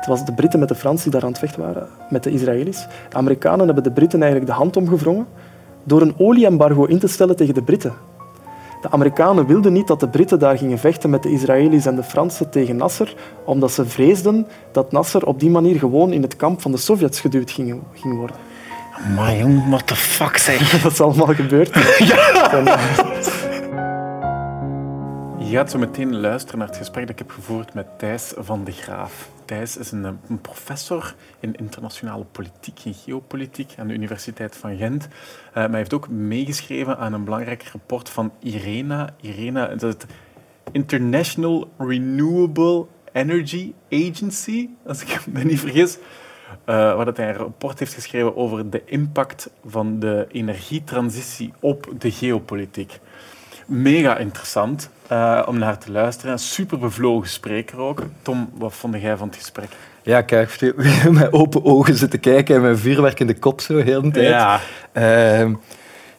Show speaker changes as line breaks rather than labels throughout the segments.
Het was de Britten met de Fransen die daar aan het vechten waren, met de Israëli's. De Amerikanen hebben de Britten eigenlijk de hand omgevrongen door een olieembargo in te stellen tegen de Britten. De Amerikanen wilden niet dat de Britten daar gingen vechten met de Israëli's en de Fransen tegen Nasser, omdat ze vreesden dat Nasser op die manier gewoon in het kamp van de Sovjets geduwd ging, ging worden.
Maar jong, what the fuck zeg.
Dat is allemaal gebeurd.
Je gaat zo meteen luisteren naar het gesprek dat ik heb gevoerd met Thijs van de Graaf. Thijs is een, een professor in internationale politiek en geopolitiek aan de Universiteit van Gent. Uh, maar hij heeft ook meegeschreven aan een belangrijk rapport van IRENA. IRENA, is het International Renewable Energy Agency, als ik me niet vergis. Uh, waar dat hij een rapport heeft geschreven over de impact van de energietransitie op de geopolitiek. Mega interessant uh, om naar te luisteren. Een super bevlogen spreker ook. Tom, wat vond jij van het gesprek?
Ja, kijk, met open ogen zitten kijken en met vuurwerk in de kop zo heel de tijd.
Ja.
Uh,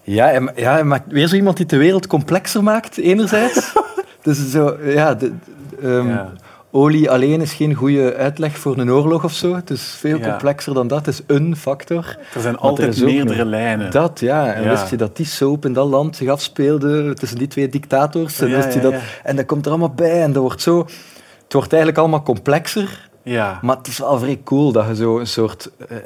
ja, en, ja, maar weer zo iemand die de wereld complexer maakt, enerzijds. dus zo, ja, de, um, ja olie alleen is geen goede uitleg voor een oorlog of zo. Het is veel complexer dan dat. Het is een factor.
Er zijn altijd er meerdere lijnen.
Dat, ja. En wist je dat die soap in dat land zich afspeelde tussen die twee dictators? En, wist je dat, en dat komt er allemaal bij. En dat wordt zo... Het wordt eigenlijk allemaal complexer.
Ja.
Maar het is wel vrij cool dat je zo een soort... Uh,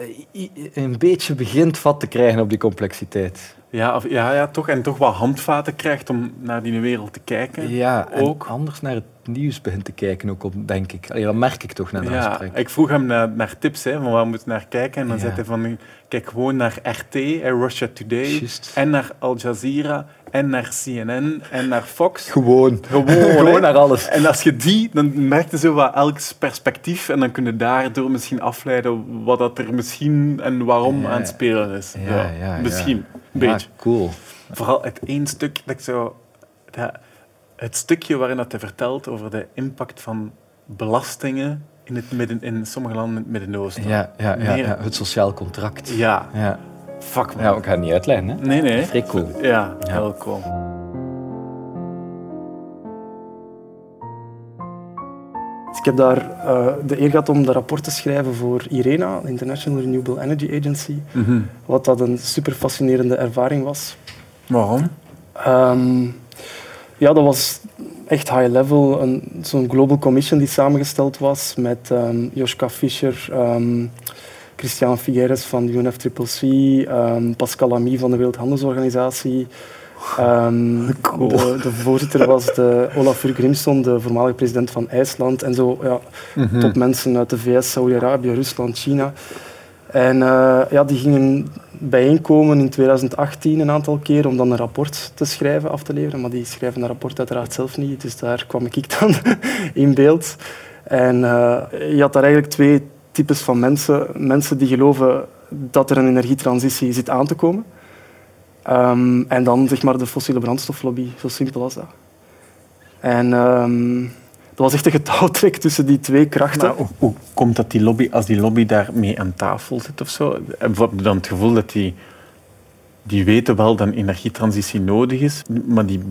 een beetje begint vat te krijgen op die complexiteit.
Ja, of, ja, ja, toch. En toch wat handvaten krijgt om naar die wereld te kijken.
Ja, ook. anders naar het nieuws begint te kijken, ook op, denk ik. Allee, dat merk ik toch naar de ja,
Ik vroeg hem naar, naar tips, hè, van waar moet je naar kijken. En dan ja. zei hij van, kijk gewoon naar RT, Russia Today, en naar Al Jazeera, en naar CNN, en naar Fox.
Gewoon.
Gewoon, gewoon naar alles. En als je die, dan merk je zo wat elk perspectief, en dan kun je daardoor misschien afleiden wat dat er misschien en waarom aan het spelen is.
Ja, ja,
misschien. Een beetje.
cool.
Vooral het één stuk dat ik zo... Dat, het stukje waarin dat hij vertelt over de impact van belastingen in, het midden, in sommige landen in het Midden-Oosten.
Ja, ja, ja, ja, het sociaal contract.
Ja.
ja.
Fuck man.
Ja, ik ga het niet uitleggen. Hè?
Nee, nee.
Vrij cool.
Ja, heel cool.
Dus ik heb daar uh, de eer gehad om dat rapport te schrijven voor IRENA, de International Renewable Energy Agency.
Mm -hmm.
Wat dat een super fascinerende ervaring was.
Waarom?
Um, ja, dat was echt high level. Zo'n global commission die samengesteld was met um, Joschka Fischer, um, Christian Figueres van de UNFCCC, um, Pascal Lamy van de Wereldhandelsorganisatie.
cool.
de, de, voorzitter was de Olafur Grimson, de voormalige president van IJsland. En zo ja,
mm -hmm.
topmensen uit de VS, Saudi-Arabië, Rusland, China. En uh, ja, die gingen bijeenkomen in 2018 een aantal keer om dan een rapport te schrijven, af te leveren. Maar die schrijven dat rapport uiteraard zelf niet, dus daar kwam ik dan in beeld. En uh, je had daar eigenlijk twee types van mensen. Mensen die geloven dat er een energietransitie zit aan te komen. Um, en dan zeg maar de fossiele brandstoflobby, zo simpel als dat. En... Um, dat was echt een getouwtrek tussen die twee krachten.
Maar hoe, hoe, komt dat die lobby, als die lobby daarmee aan tafel zit of zo? Heb je dan het gevoel dat die, die weten wel dat een energietransitie nodig is, maar die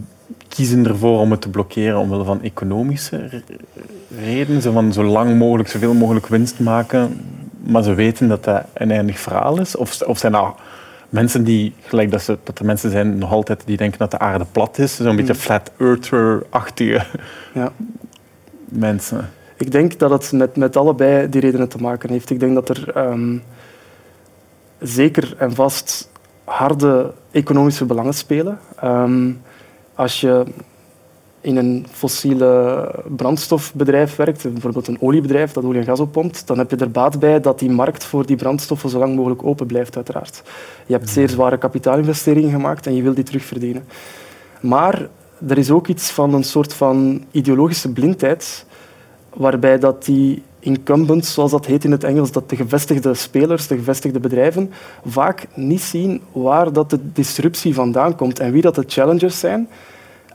kiezen ervoor om het te blokkeren omwille van economische redenen? Zo van zo lang mogelijk, zoveel mogelijk winst maken, maar ze weten dat dat een eindig verhaal is? Of, of zijn dat mensen die, gelijk dat, ze, dat er mensen zijn nog altijd die denken dat de aarde plat is, zo'n mm. beetje flat earther-achtige
ja
mensen?
Ik denk dat het met, met allebei die redenen te maken heeft. Ik denk dat er um, zeker en vast harde economische belangen spelen. Um, als je in een fossiele brandstofbedrijf werkt, bijvoorbeeld een oliebedrijf dat olie en gas oppompt, dan heb je er baat bij dat die markt voor die brandstoffen zo lang mogelijk open blijft, uiteraard. Je hebt zeer zware kapitaalinvesteringen gemaakt en je wil die terugverdienen. Maar er is ook iets van een soort van ideologische blindheid, waarbij dat die incumbents, zoals dat heet in het Engels, dat de gevestigde spelers, de gevestigde bedrijven, vaak niet zien waar dat de disruptie vandaan komt en wie dat de challengers zijn.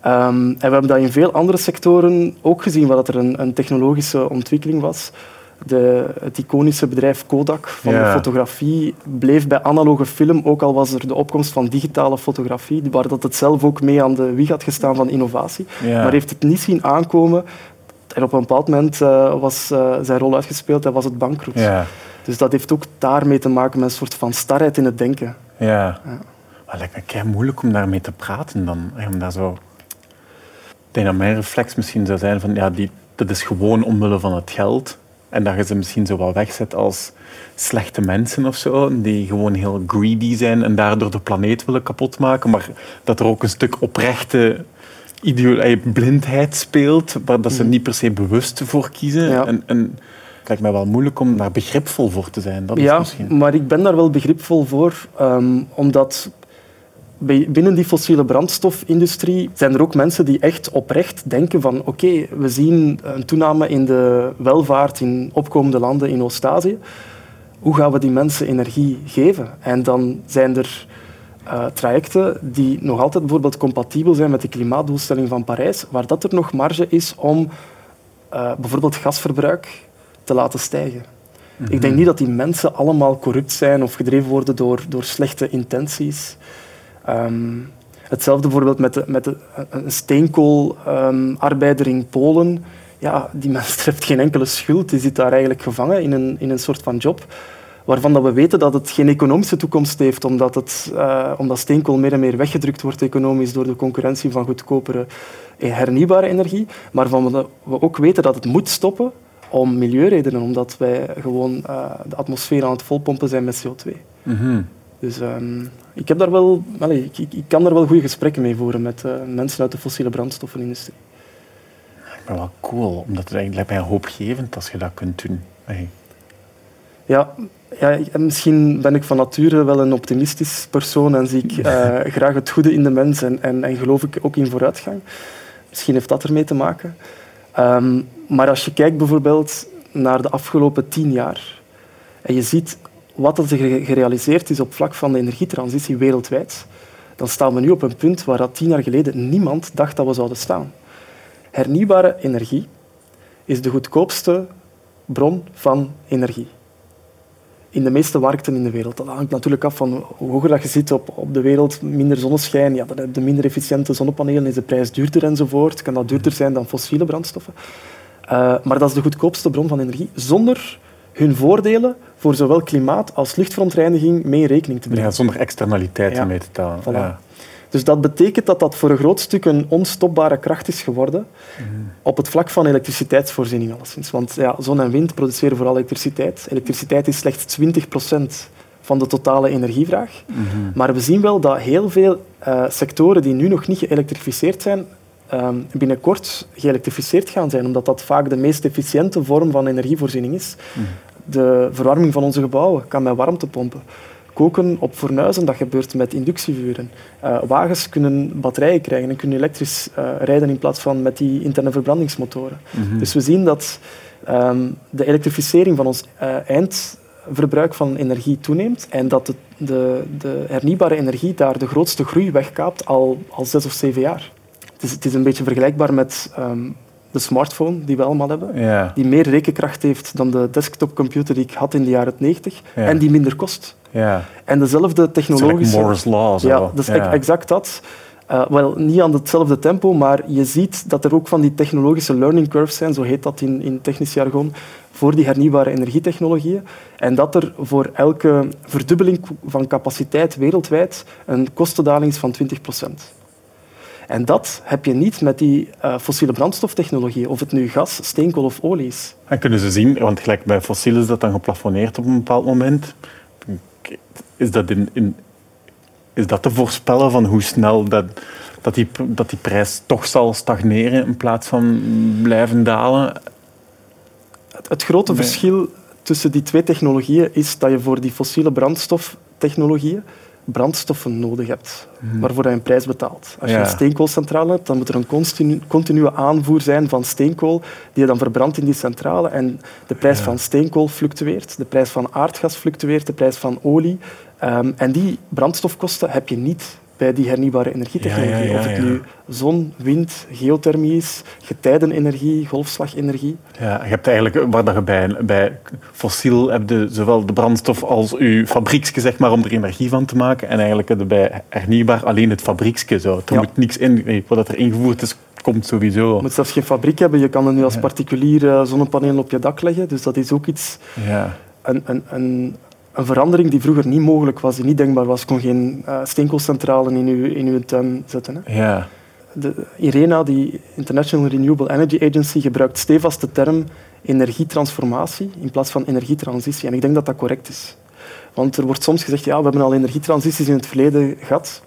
Um, en we hebben dat in veel andere sectoren ook gezien, waar dat er een, een technologische ontwikkeling was. De, het iconische bedrijf Kodak van
Ja.
de fotografie bleef bij analoge film, ook al was er de opkomst van digitale fotografie, waar dat het zelf ook mee aan de wieg had gestaan van innovatie.
Ja.
Maar heeft het niet zien aankomen En op een bepaald moment uh, was uh, zijn rol uitgespeeld en was het bankroet. Ja. Dus dat heeft ook daarmee te maken met een soort van starheid in het denken.
Ja. ja. Maar lijkt me moeilijk om daarmee te praten dan. Om daar zo... Ik denk dat mijn reflex misschien zou zijn van ja, die, dat is gewoon omwille van het geld. En dat je ze misschien zo wel wegzet als slechte mensen of zo, die gewoon heel greedy zijn en daardoor de planeet willen kapotmaken. Maar dat er ook een stuk oprechte blindheid speelt, waar dat ze mhm. niet per se bewust voor kiezen. En, en het lijkt mij wel moeilijk om daar begripvol voor te zijn. Dat is
ja,
misschien...
maar ik ben daar wel begripvol voor, um, omdat binnen die fossiele brandstofindustrie zijn er ook mensen die echt oprecht denken van oké, we zien een toename in de welvaart in opkomende landen in Oost-Azië. Hoe gaan we die mensen energie geven? En dan zijn er uh, trajecten die nog altijd bijvoorbeeld compatibel zijn met de klimaatdoelstelling van Parijs, waar dat er nog marge is om uh, bijvoorbeeld gasverbruik te laten stijgen. Ik denk mhm. niet dat die mensen allemaal corrupt zijn of gedreven worden door, door slechte intenties. Um, hetzelfde bijvoorbeeld met, de, met de, een steenkoolarbeider um, in Polen. Ja, die mens heeft geen enkele schuld. Die zit daar eigenlijk gevangen in een, in een soort van job waarvan dat we weten dat het geen economische toekomst heeft, omdat, het, uh, omdat steenkool meer en meer weggedrukt wordt economisch door de concurrentie van goedkopere hernieuwbare energie, maar waarvan we ook weten dat het moet stoppen om milieuredenen, omdat wij gewoon uh, de atmosfeer aan het volpompen zijn met CO2. Mm dus um, ik, heb daar wel, allez, ik, ik, kan daar wel goede gesprekken mee voeren met uh, mensen uit de fossiele brandstoffenindustrie.
Ben wel cool, omdat het eigenlijk mij hoopgevend als je dat kunt doen. Hey.
Ja, ja, misschien ben ik van nature wel een optimistisch persoon en zie ik uh, graag het goede in de mens en, en, en, geloof ik ook in vooruitgang. Misschien heeft dat ermee te maken. Um, maar als je kijkt bijvoorbeeld naar de afgelopen tien jaar en je ziet wat er gerealiseerd is op vlak van de energietransitie wereldwijd, dan staan we nu op een punt waar dat tien jaar geleden niemand dacht dat we zouden staan. Hernieuwbare energie is de goedkoopste bron van energie. In de meeste markten in de wereld. Dat hangt natuurlijk af van hoe hoger je zit op, op de wereld, minder zonneschijn, ja, dan minder efficiënte zonnepanelen, is de prijs duurder enzovoort. Kan dat duurder zijn dan fossiele brandstoffen. Uh, maar dat is de goedkoopste bron van energie, zonder hun voordelen voor zowel klimaat als luchtverontreiniging mee rekening te brengen.
Ja, zonder externaliteiten mee te tellen. Ja.
Dus dat betekent dat dat voor een groot stuk een onstopbare kracht is geworden mhm. op het vlak van elektriciteitsvoorziening alleszins. Want ja, zon en wind produceren vooral elektriciteit. Elektriciteit is slechts 20% van de totale energievraag. Mhm. Maar we zien wel dat heel veel uh, sectoren die nu nog niet geëlektrificeerd zijn, uh, binnenkort geëlektrificeerd gaan zijn, omdat dat vaak de meest efficiënte vorm van energievoorziening is. Mhm de verwarming van onze gebouwen kan met warmtepompen. Koken op fornuizen, dat gebeurt met inductievuren. Uh, wagens kunnen batterijen krijgen en kunnen elektrisch uh, rijden in plaats van met die interne verbrandingsmotoren. Mhm. Dus we zien dat um, de elektrificering van ons uh, eindverbruik van energie toeneemt en dat de, de, de, hernieuwbare energie daar de grootste groei wegkaapt al, al zes of zeven jaar. Het is, het is een beetje vergelijkbaar met um, de smartphone die we allemaal hebben, die meer rekenkracht heeft dan de desktopcomputer die ik had in de jaren 90 en die minder kost.
Ja.
En dezelfde technologische...
Moore's Law. Zo.
Ja, dat is exact dat. Uh, wel, niet aan hetzelfde tempo, maar je ziet dat er ook van die technologische learning curves zijn, zo heet dat in, in technisch jargon, voor die hernieuwbare energietechnologieën. En dat er voor elke verdubbeling van capaciteit wereldwijd een kostendaling is van 20 procent. En dat heb je niet met die uh, fossiele brandstoftechnologie, of het nu gas, steenkool of olie is.
En kunnen ze zien, want gelijk bij fossiel is dat dan geplafonneerd op een bepaald moment. Is dat, in, in, is dat te voorspellen van hoe snel dat, dat, die, dat die prijs toch zal stagneren in plaats van blijven dalen?
Het, het grote verschil tussen die twee technologieën is dat je voor die fossiele brandstoftechnologieën brandstoffen nodig hebt, hmm. waarvoor je een prijs betaalt. Als je een steenkoolcentrale hebt, dan moet er een continu, continue aanvoer zijn van steenkool die je dan verbrandt in die centrale. En de prijs van steenkool fluctueert, de prijs van aardgas fluctueert, de prijs van olie. Um, en die brandstofkosten heb je niet bij die hernieuwbare energietechnologie. Of het nu zon, wind, geothermie is, getijdenenergie, golfslagenergie.
Ja, je hebt eigenlijk, waar je bij, bij fossiel heb je zowel de brandstof als je fabrieksje, zeg maar, om er energie van te maken. En eigenlijk heb je bij hernieuwbaar alleen het fabrieksje. Zo. Er moet niks in, wat er ingevoerd is, komt sowieso.
Je moet zelfs geen fabriek hebben. Je kan er nu als particulier zonnepanelen op je dak leggen. Dus dat is ook iets... Ja. Een, een, een, een verandering die vroeger niet mogelijk was, die niet denkbaar was. Je kon geen uh, steenkoolcentrale in uw, in uw tuin zetten. Hè. Ja. De, IRENA, die International Renewable Energy Agency, gebruikt stevast de term energietransformatie in plaats van energietransitie. En ik denk dat dat correct is. Want er wordt soms gezegd, ja, we hebben al energietransities in het verleden gehad.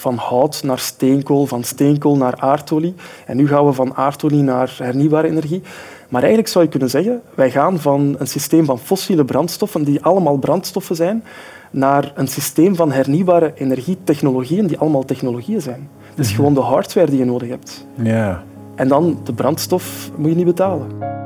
Van hout naar steenkool, van steenkool naar aardolie. En nu gaan we van aardolie naar hernieuwbare energie. Maar eigenlijk zou je kunnen zeggen, wij gaan van een systeem van fossiele brandstoffen, die allemaal brandstoffen zijn, naar een systeem van hernieuwbare energietechnologieën, die allemaal technologieën zijn. Dus gewoon de hardware die je nodig hebt. Ja. En dan de brandstof moet je niet betalen.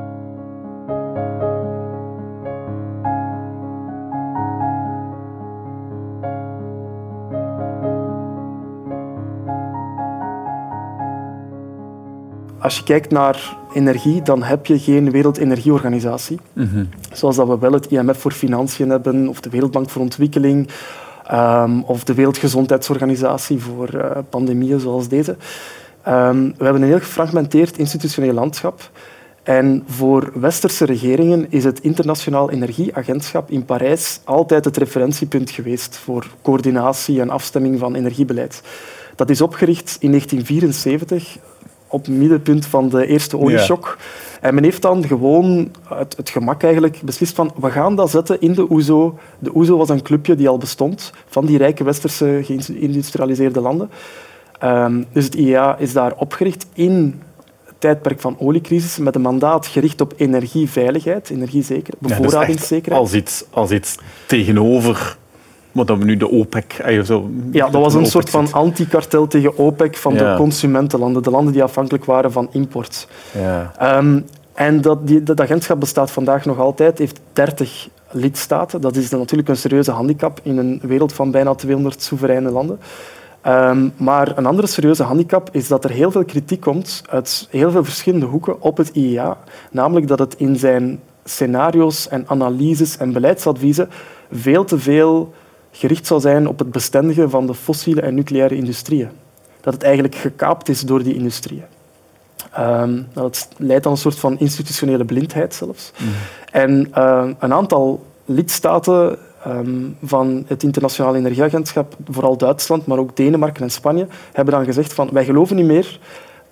Als je kijkt naar energie, dan heb je geen Wereldenergieorganisatie. Mm Zoals dat we wel het IMF voor Financiën hebben, of de Wereldbank voor Ontwikkeling, um, of de Wereldgezondheidsorganisatie voor uh, pandemieën zoals deze. Um, we hebben een heel gefragmenteerd institutioneel landschap. En voor westerse regeringen is het Internationaal Energieagentschap in Parijs altijd het referentiepunt geweest voor coördinatie en afstemming van energiebeleid. Dat is opgericht in 1974 op het middenpunt van de eerste olieshock. En men heeft dan gewoon het, het, gemak eigenlijk beslist van we gaan dat zetten in de OESO. De OESO was een clubje die al bestond van die rijke westerse geïndustrialiseerde landen. Um, dus het IEA is daar opgericht in het tijdperk van oliecrisis met een mandaat gericht op energieveiligheid, energiezekerheid, bevoorradingszekerheid.
als, iets, als iets tegenover maar dat we nu de OPEC... Eh, zo,
ja, dat was een soort van anti-kartel tegen OPEC van de consumentenlanden, de landen die afhankelijk waren van import. Ja. Um, en dat, die, dat agentschap bestaat vandaag nog altijd, heeft 30 lidstaten. Dat is natuurlijk een serieuze handicap in een wereld van bijna 200 soevereine landen. Um, maar een andere serieuze handicap is dat er heel veel kritiek komt uit heel veel verschillende hoeken op het IEA. Namelijk dat het in zijn scenario's en analyses en beleidsadviezen veel te veel gericht zou zijn op het bestendigen van de fossiele en nucleaire industrieën. Dat het eigenlijk gekaapt is door die industrieën. Um, dat leidt aan een soort van institutionele blindheid zelfs. Mhm. En uh, een aantal lidstaten um, van het Internationale Energieagentschap, vooral Duitsland, maar ook Denemarken en Spanje, hebben dan gezegd van wij geloven niet meer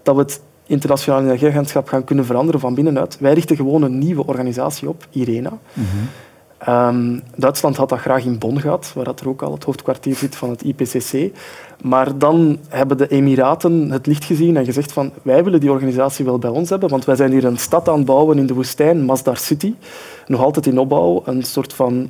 dat we het Internationale Energieagentschap gaan kunnen veranderen van binnenuit. Wij richten gewoon een nieuwe organisatie op, IRENA. Mm Um, Duitsland had dat graag in Bonn gehad, waar dat er ook al het hoofdkwartier zit van het IPCC. Maar dan hebben de Emiraten het licht gezien en gezegd van wij willen die organisatie wel bij ons hebben, want wij zijn hier een stad aan het bouwen in de woestijn, Masdar City. Nog altijd in opbouw, een soort van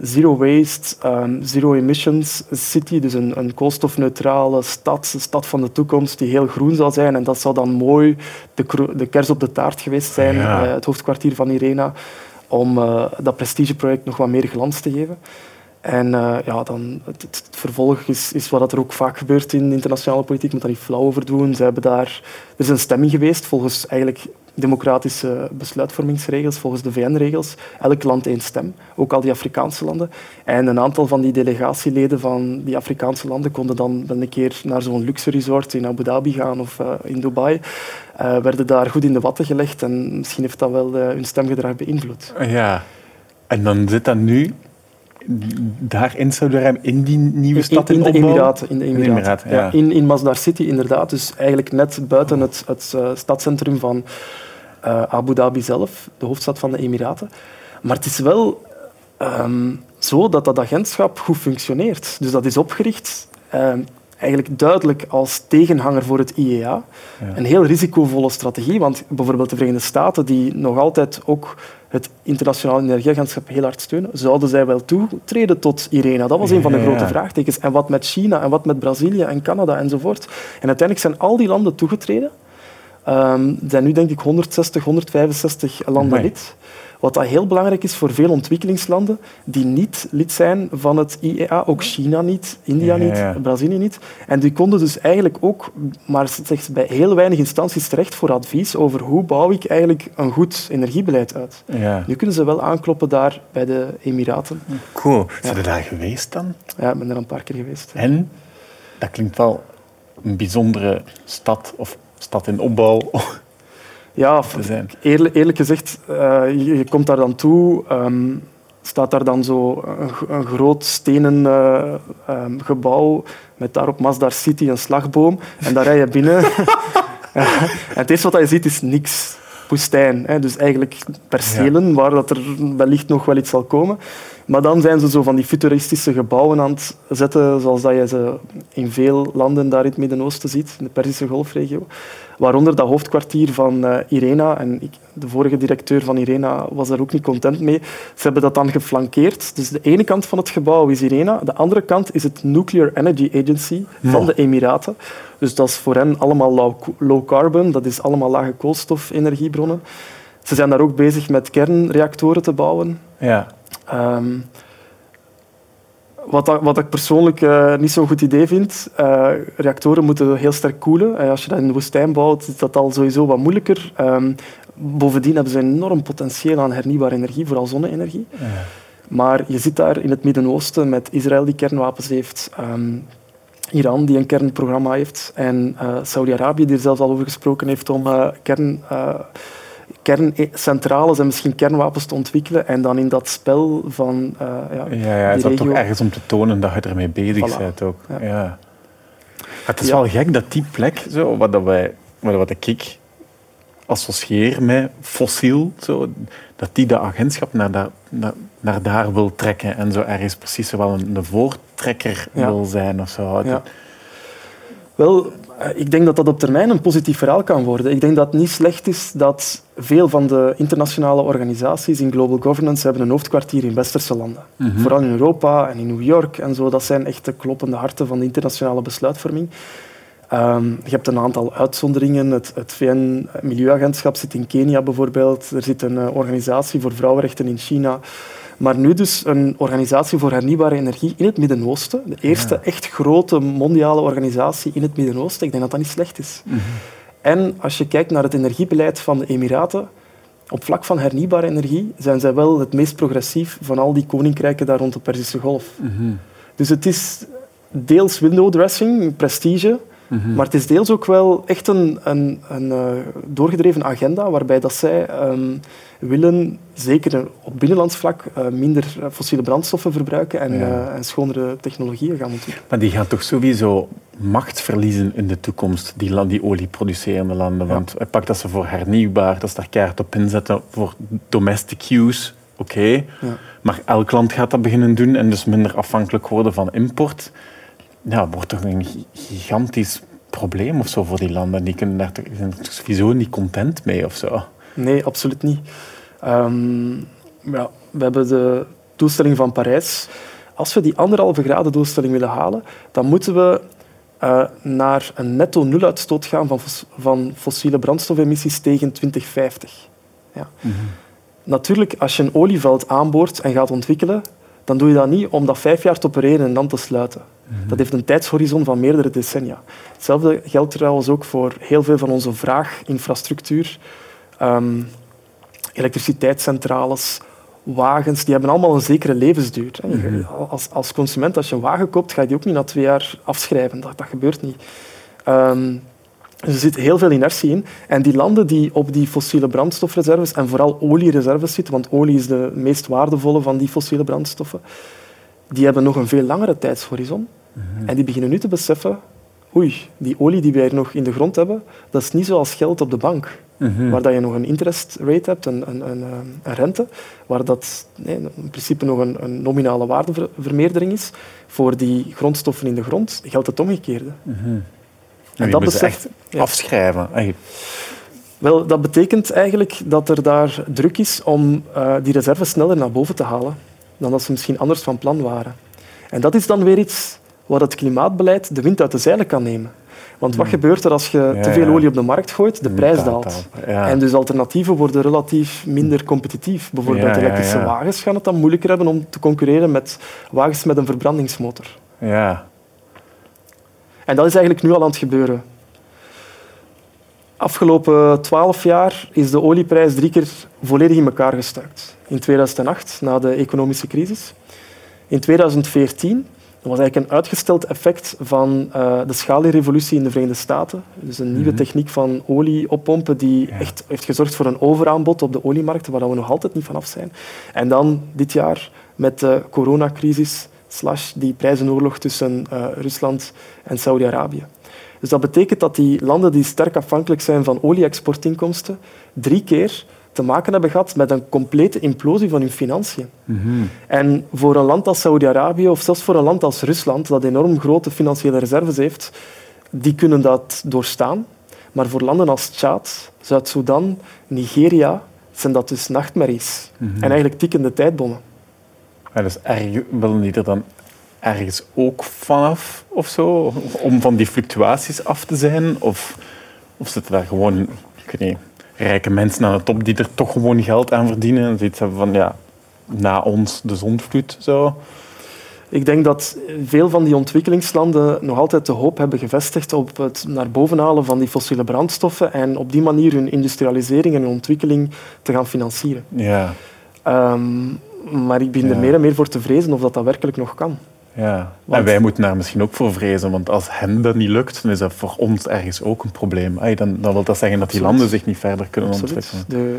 zero waste, um, zero emissions city, dus een, een koolstofneutrale stad, een stad van de toekomst die heel groen zal zijn. En dat zou dan mooi de, de kers op de taart geweest zijn, ja. uh, het hoofdkwartier van Irena om uh, dat prestigeproject nog wat meer glans te geven. En uh, ja, dan het, vervolg is, is wat er ook vaak gebeurt in internationale politiek. moet daar niet flauw over doen. Ze hebben daar, er is een stemming geweest volgens eigenlijk democratische besluitvormingsregels, volgens de VN-regels. Elk land één stem, ook al die Afrikaanse landen. En een aantal van die delegatieleden van die Afrikaanse landen konden dan een keer naar zo'n luxe resort in Abu Dhabi gaan of uh, in Dubai. Uh, werden daar goed in de watten gelegd en misschien heeft dat wel uh, hun stemgedrag beïnvloed.
Ja, en dan zit dat nu daar in Saudi-Arabië, in die nieuwe stad
in, in, in de Emiraten. In, de Emiraten. ja. in, in Masdar City, inderdaad. Dus eigenlijk net buiten het, het uh, stadscentrum van uh, Abu Dhabi zelf, de hoofdstad van de Emiraten. Maar het is wel um, zo dat dat agentschap goed functioneert. Dus dat is opgericht um, eigenlijk duidelijk als tegenhanger voor het IEA. Ja. Een heel risicovolle strategie, want bijvoorbeeld de Verenigde Staten, die nog altijd ook het internationale energieagentschap heel hard steunen, zouden zij wel toetreden tot IRENA? Dat was een van de grote vraagtekens. En wat met China en wat met Brazilië en Canada enzovoort. En uiteindelijk zijn al die landen toegetreden. Um, er zijn nu denk ik 160, 165 landen lid. Wat dat heel belangrijk is voor veel ontwikkelingslanden die niet lid zijn van het IEA, ook China niet, India niet, Brazilië niet. En die konden dus eigenlijk ook maar slechts bij heel weinig instanties terecht voor advies over hoe bouw ik eigenlijk een goed energiebeleid uit. Ja. Nu kunnen ze wel aankloppen daar bij de Emiraten.
Cool. Zijn je daar geweest dan?
Ja, ik ben er een paar keer geweest.
En? Dat klinkt wel een bijzondere stad of stad in opbouw.
Ja, eerlijk, eerlijk gezegd, uh, je, komt daar dan toe, um, staat daar dan zo een, een groot stenen uh, um, gebouw met daarop Masdar City, een slagboom. En daar rij je binnen. en het eerste wat je ziet is niks. Woestijn. Hè. Dus eigenlijk percelen waar dat er wellicht nog wel iets zal komen. Maar dan zijn ze zo van die futuristische gebouwen aan het zetten, zoals dat je ze in veel landen daar in het Midden-Oosten ziet, in de Perzische Golfregio. Waaronder dat hoofdkwartier van uh, Irena. En ik, de vorige directeur van Irena was daar ook niet content mee. Ze hebben dat dan geflankeerd. Dus de ene kant van het gebouw is Irena, de andere kant is het Nuclear Energy Agency van de Emiraten. Dus dat is voor hen allemaal low, low carbon, dat is allemaal lage koolstofenergiebronnen. Ze zijn daar ook bezig met kernreactoren te bouwen. Ja. Um, wat, wat ik persoonlijk uh, niet zo'n goed idee vind, uh, reactoren moeten heel sterk koelen. Uh, als je dat in de woestijn bouwt, is dat al sowieso wat moeilijker. Um, bovendien hebben ze enorm potentieel aan hernieuwbare energie, vooral zonne-energie. Ja. Maar je zit daar in het Midden-Oosten met Israël die kernwapens heeft, um, Iran die een kernprogramma heeft en Saudi-Arabië die er zelfs al over gesproken heeft om kern kerncentrales en misschien kernwapens te ontwikkelen en dan in dat spel van uh,
ja, ja, ja, is dat toch ergens om te tonen dat je ermee bezig bent ook. Ja. Het is wel gek dat die plek, zo, wat, dat wij, wat ik associeer met fossiel, zo, dat die de agentschap naar, daar, naar, naar, daar wil trekken en zo ergens precies wel een, een voortrekker wil zijn of zo.
Wel, eh, ik denk dat dat op termijn een positief verhaal kan worden. Ik denk dat het niet slecht is dat veel van de internationale organisaties in global governance hebben een hoofdkwartier in westerse landen. Mhm. Vooral in Europa en in New York en zo. Dat zijn echt de kloppende harten van de internationale besluitvorming. Um, je hebt een aantal uitzonderingen. Het, het VN-milieuagentschap zit in Kenia bijvoorbeeld. Er zit een eh, organisatie voor vrouwenrechten in China. Maar nu dus een organisatie voor hernieuwbare energie in het Midden-Oosten. De eerste echt grote mondiale organisatie in het Midden-Oosten. Ik denk dat dat niet slecht is. Mhm. En als je kijkt naar het energiebeleid van de Emiraten, op vlak van hernieuwbare energie zijn zij wel het meest progressief van al die koninkrijken daar rond de Perzische Golf. Mhm. Dus het is deels window dressing, prestige, Mhm. Maar het is deels ook wel echt een, een, een uh, doorgedreven agenda waarbij dat zij um, willen, zeker op binnenlands vlak, uh, minder fossiele brandstoffen verbruiken en, uh, en, schonere technologieën gaan ontwikkelen.
Maar die gaan toch sowieso macht verliezen in de toekomst, die, land, die olieproducerende landen. Ja. Want pak dat ze voor hernieuwbaar, dat ze daar keihard op inzetten, voor domestic use, oké. Okay. Ja. Maar elk land gaat dat beginnen doen en dus minder afhankelijk worden van import ja, wordt toch een gigantisch probleem of zo voor die landen. Die kunnen daar toch, zijn er sowieso niet content mee of zo.
Nee, absoluut niet. Um, ja, we hebben de doelstelling van Parijs. Als we die anderhalve graden doelstelling willen halen, dan moeten we uh, naar een netto nuluitstoot gaan van, van fossiele brandstofemissies tegen 2050. Ja. Mm -hmm. Natuurlijk, als je een olieveld aanboort en gaat ontwikkelen, dan doe je dat niet om dat vijf jaar te opereren en dan te sluiten. Mhm. Dat heeft een tijdshorizon van meerdere decennia. Hetzelfde geldt trouwens ook voor heel veel van onze vraaginfrastructuur. Um, elektriciteitscentrales, wagens, die hebben allemaal een zekere levensduur. Mhm. Als, als consument, als je een wagen koopt, ga je die ook niet na twee jaar afschrijven. Dat, dat gebeurt niet. Um, dus er zit heel veel inertie in. En die landen die op die fossiele brandstofreserves en vooral oliereserves zitten, want olie is de meest waardevolle van die fossiele brandstoffen, die hebben nog een veel langere tijdshorizon. En die beginnen nu te beseffen, oei, die olie die wij nog in de grond hebben, dat is niet zoals geld op de bank. Mhm. Waar dat je nog een interest rate hebt, een, een, een, een rente, waar dat nee, in principe nog een, een, nominale waardevermeerdering is. Voor die grondstoffen in de grond geldt het omgekeerde.
Mm En dat beseft, afschrijven.
Wel, dat betekent eigenlijk dat er daar druk is om uh, die reserves sneller naar boven te halen dan dat ze misschien anders van plan waren. En dat is dan weer iets waar het klimaatbeleid de wind uit de zeilen kan nemen. Want wat gebeurt er als je te veel olie op de markt gooit? De prijs daalt. En dus alternatieven worden relatief minder competitief. Bijvoorbeeld elektrische wagens gaan het dan moeilijker hebben om te concurreren met wagens met een verbrandingsmotor.
Ja.
En dat is eigenlijk nu al aan het gebeuren. Afgelopen twaalf jaar is de olieprijs drie keer volledig in elkaar gestuikt. In 2008, na de economische crisis. In 2014 dat was eigenlijk een uitgesteld effect van uh, de schalierevolutie in de Verenigde Staten. Dus een nieuwe mhm. techniek van olie oppompen die echt heeft gezorgd voor een overaanbod op de oliemarkten, waar we nog altijd niet vanaf zijn. En dan dit jaar met de coronacrisis slash die prijzenoorlog tussen uh, Rusland en Saudi-Arabië. Dus dat betekent dat die landen die sterk afhankelijk zijn van olie-exportinkomsten, drie keer te maken hebben gehad met een complete implosie van hun financiën. Mhm. En voor een land als Saudi-Arabië of zelfs voor een land als Rusland, dat enorm grote financiële reserves heeft, die kunnen dat doorstaan. Maar voor landen als Tjaad, Zuid-Soedan, Nigeria, zijn dat dus nachtmerries. Mhm. En eigenlijk tikkende tijdbommen.
Ja, dus erg, willen die er dan ergens ook vanaf of zo? Om van die fluctuaties af te zijn? Of, of zitten daar gewoon, niet, rijke mensen aan de top die er toch gewoon geld aan verdienen. En zoiets hebben van, ja, na ons de zondvloed. Zo.
Ik denk dat veel van die ontwikkelingslanden nog altijd de hoop hebben gevestigd op het naar boven halen van die fossiele brandstoffen en op die manier hun industrialisering en hun ontwikkeling te gaan financieren.
Ja.
Ehm, maar ik begin er meer en meer voor te vrezen of dat, dat werkelijk nog kan.
Ja, en wij moeten daar misschien ook voor vrezen, want als hen dat niet lukt, dan is dat voor ons ergens ook een probleem. dan, dan wil dat zeggen dat die landen zich niet verder kunnen ontwikkelen.
De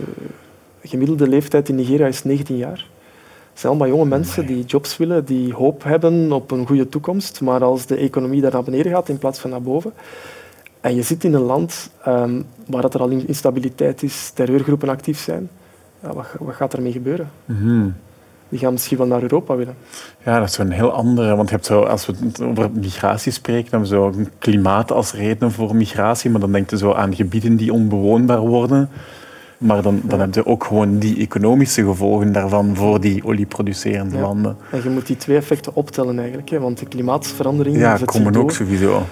gemiddelde leeftijd in Nigeria is 19 jaar. Het zijn allemaal jonge mensen die jobs willen, die hoop hebben op een goede toekomst, maar als de economie daar naar beneden gaat in plaats van naar boven, en je zit in een land um, waar er al instabiliteit is, terreurgroepen actief zijn, ja, wat, wat, gaat ermee gebeuren?
Mm
die gaan misschien wel naar Europa willen.
Ja, dat is een heel andere. Want je hebt zo, als we over migratie spreken, dan hebben we zo klimaat als reden voor migratie. Maar dan denk je zo aan gebieden die onbewoonbaar worden. Maar dan, dan heb je ook gewoon die economische gevolgen daarvan voor die olieproducerende landen.
En je moet die twee effecten optellen eigenlijk. Hè, want de klimaatverandering...
Ja, komen ook sowieso.